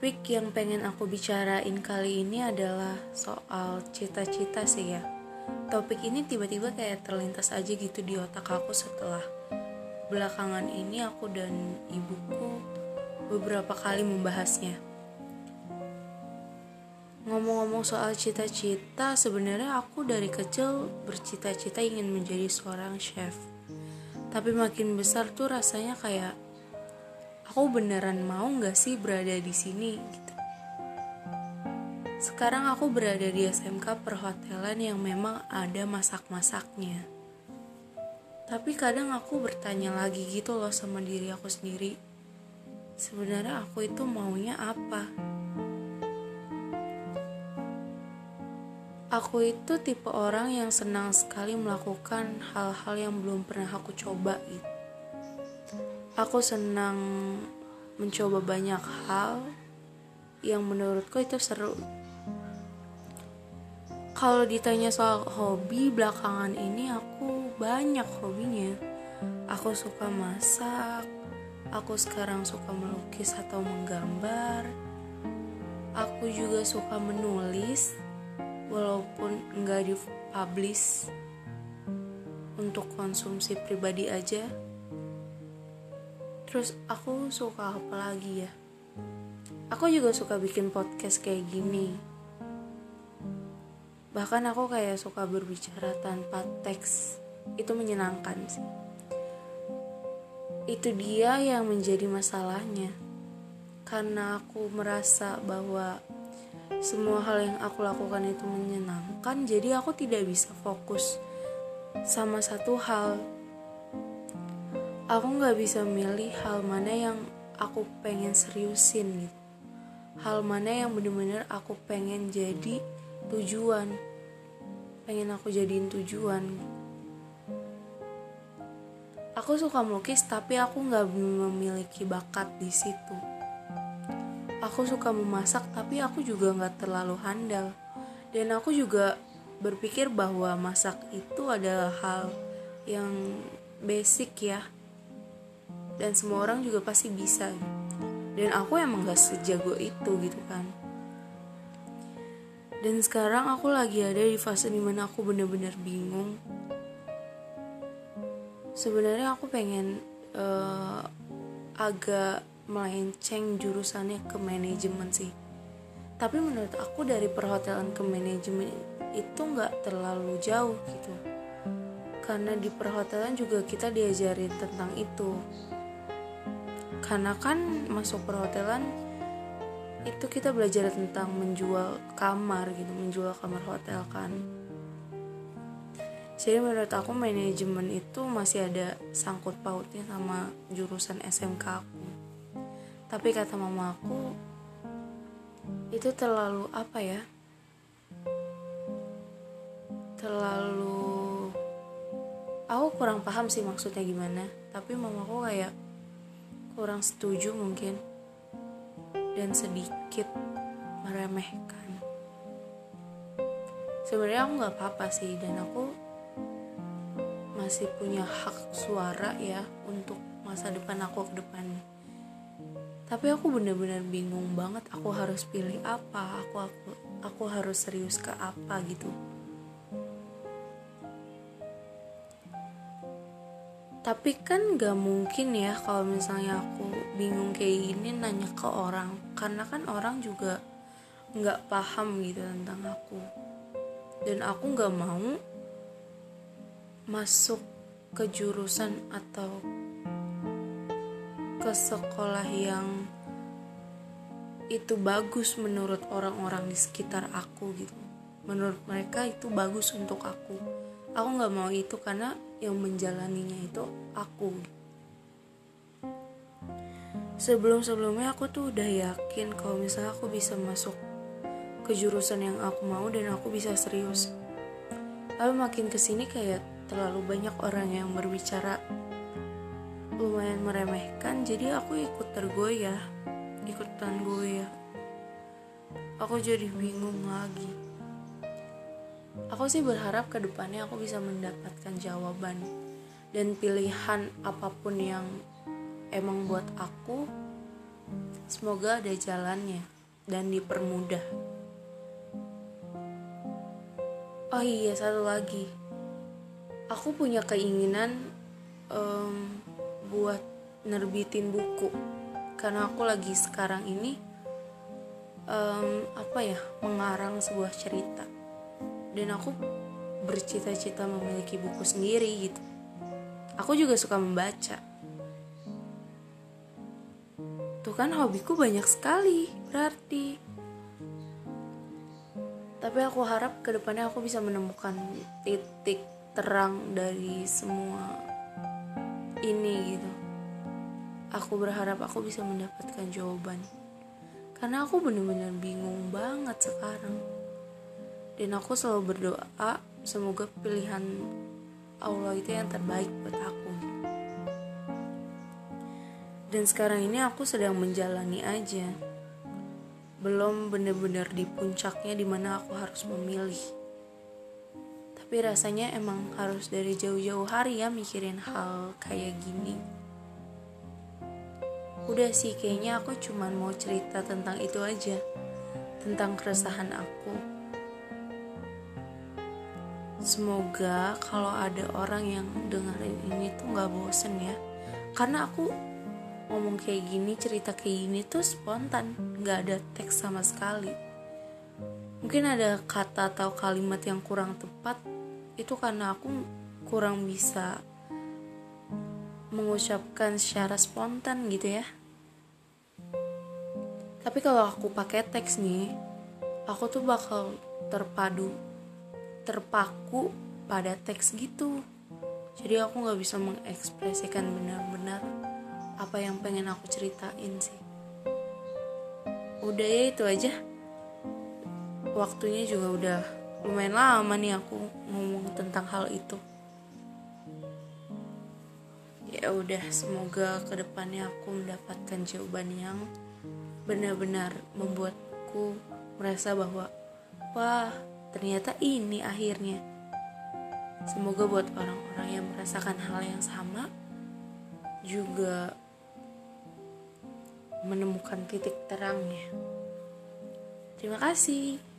Topik yang pengen aku bicarain kali ini adalah soal cita-cita sih ya. Topik ini tiba-tiba kayak terlintas aja gitu di otak aku setelah belakangan ini aku dan ibuku beberapa kali membahasnya. Ngomong-ngomong soal cita-cita, sebenarnya aku dari kecil bercita-cita ingin menjadi seorang chef. Tapi makin besar tuh rasanya kayak aku beneran mau nggak sih berada di sini gitu. Sekarang aku berada di SMK perhotelan yang memang ada masak-masaknya. Tapi kadang aku bertanya lagi gitu loh sama diri aku sendiri. Sebenarnya aku itu maunya apa? Aku itu tipe orang yang senang sekali melakukan hal-hal yang belum pernah aku coba gitu aku senang mencoba banyak hal yang menurutku itu seru. Kalau ditanya soal hobi belakangan ini aku banyak hobinya. Aku suka masak, aku sekarang suka melukis atau menggambar. Aku juga suka menulis walaupun enggak dipublish untuk konsumsi pribadi aja Terus aku suka apa lagi ya? Aku juga suka bikin podcast kayak gini. Bahkan aku kayak suka berbicara tanpa teks. Itu menyenangkan sih. Itu dia yang menjadi masalahnya. Karena aku merasa bahwa semua hal yang aku lakukan itu menyenangkan, jadi aku tidak bisa fokus sama satu hal aku nggak bisa milih hal mana yang aku pengen seriusin gitu. Hal mana yang bener-bener aku pengen jadi tujuan. Pengen aku jadiin tujuan. Aku suka melukis tapi aku nggak memiliki bakat di situ. Aku suka memasak tapi aku juga nggak terlalu handal. Dan aku juga berpikir bahwa masak itu adalah hal yang basic ya dan semua orang juga pasti bisa. Dan aku emang gak sejago itu gitu kan. Dan sekarang aku lagi ada di fase di mana aku bener-bener bingung. Sebenarnya aku pengen uh, agak melenceng jurusannya ke manajemen sih. Tapi menurut aku dari perhotelan ke manajemen itu nggak terlalu jauh gitu. Karena di perhotelan juga kita diajarin tentang itu karena kan masuk perhotelan itu kita belajar tentang menjual kamar gitu menjual kamar hotel kan. Jadi menurut aku manajemen itu masih ada sangkut pautnya sama jurusan SMK aku. Tapi kata mama aku itu terlalu apa ya? Terlalu aku kurang paham sih maksudnya gimana. Tapi mamaku kayak kurang setuju mungkin. Dan sedikit meremehkan. Sebenarnya aku nggak apa-apa sih. Dan aku masih punya hak suara ya untuk masa depan aku ke depannya tapi aku bener-bener bingung banget. Aku harus pilih apa? Aku aku aku harus serius ke apa gitu tapi kan gak mungkin ya kalau misalnya aku bingung kayak gini nanya ke orang. Karena kan orang juga nggak paham gitu tentang aku. Dan aku nggak mau masuk ke jurusan atau ke sekolah yang itu bagus menurut orang-orang di sekitar aku gitu. Menurut mereka itu bagus untuk aku. Aku nggak mau itu karena yang menjalaninya itu aku. Sebelum-sebelumnya aku tuh udah yakin kalau misalnya aku bisa masuk ke jurusan yang aku mau dan aku bisa serius. Tapi makin ke sini kayak terlalu banyak orang yang berbicara. Lumayan meremehkan jadi aku ikut tergoyah ikutan goyah. Aku jadi bingung lagi aku sih berharap ke depannya aku bisa mendapatkan jawaban dan pilihan apa pun yang emang buat aku semoga ada jalannya dan dipermudah. Oh iya, satu lagi. Aku punya keinginan um, buat nerbitin buku karena aku lagi sekarang ini um, apa ya mengarang sebuah cerita dan aku bercita-cita memiliki buku sendiri gitu. Aku juga suka membaca Tuh kan hobiku banyak sekali, berarti. Tapi aku harap ke depannya aku bisa menemukan titik terang dari semua ini gitu. Aku berharap aku bisa mendapatkan jawaban. Karena aku bener-bener bingung banget sekarang. Dan aku selalu berdoa semoga pilihan Allah itu yang terbaik buat aku. Dan sekarang ini aku sedang menjalani aja. Belum bener-bener di puncaknya di mana aku harus memilih. Tapi rasanya emang harus dari jauh-jauh hari ya mikirin hal kayak gini. Udah sih kayaknya aku cuman mau cerita tentang itu aja. Tentang keresahan aku semoga kalau ada orang yang dengerin ini tuh nggak bosen ya. Karena aku ngomong kayak gini cerita kayak gini tuh spontan nggak ada teks sama sekali. Mungkin ada kata atau kalimat yang kurang tepat itu karena aku kurang bisa mengucapkan secara spontan gitu ya. Tapi kalau aku pakai teks nih aku tuh bakal terpadu terpaku pada teks gitu. Jadi aku nggak bisa mengekspresikan benar-benar apa yang pengen aku ceritain sih. Udah ya itu aja. Waktunya juga udah lumayan lama nih aku ngomong tentang hal itu. Ya udah semoga ke depannya aku mendapatkan jawaban yang benar-benar membuatku merasa bahwa wah ternyata ini akhirnya semoga buat orang-orang yang merasakan hal yang sama juga menemukan titik terangnya. Terima kasih.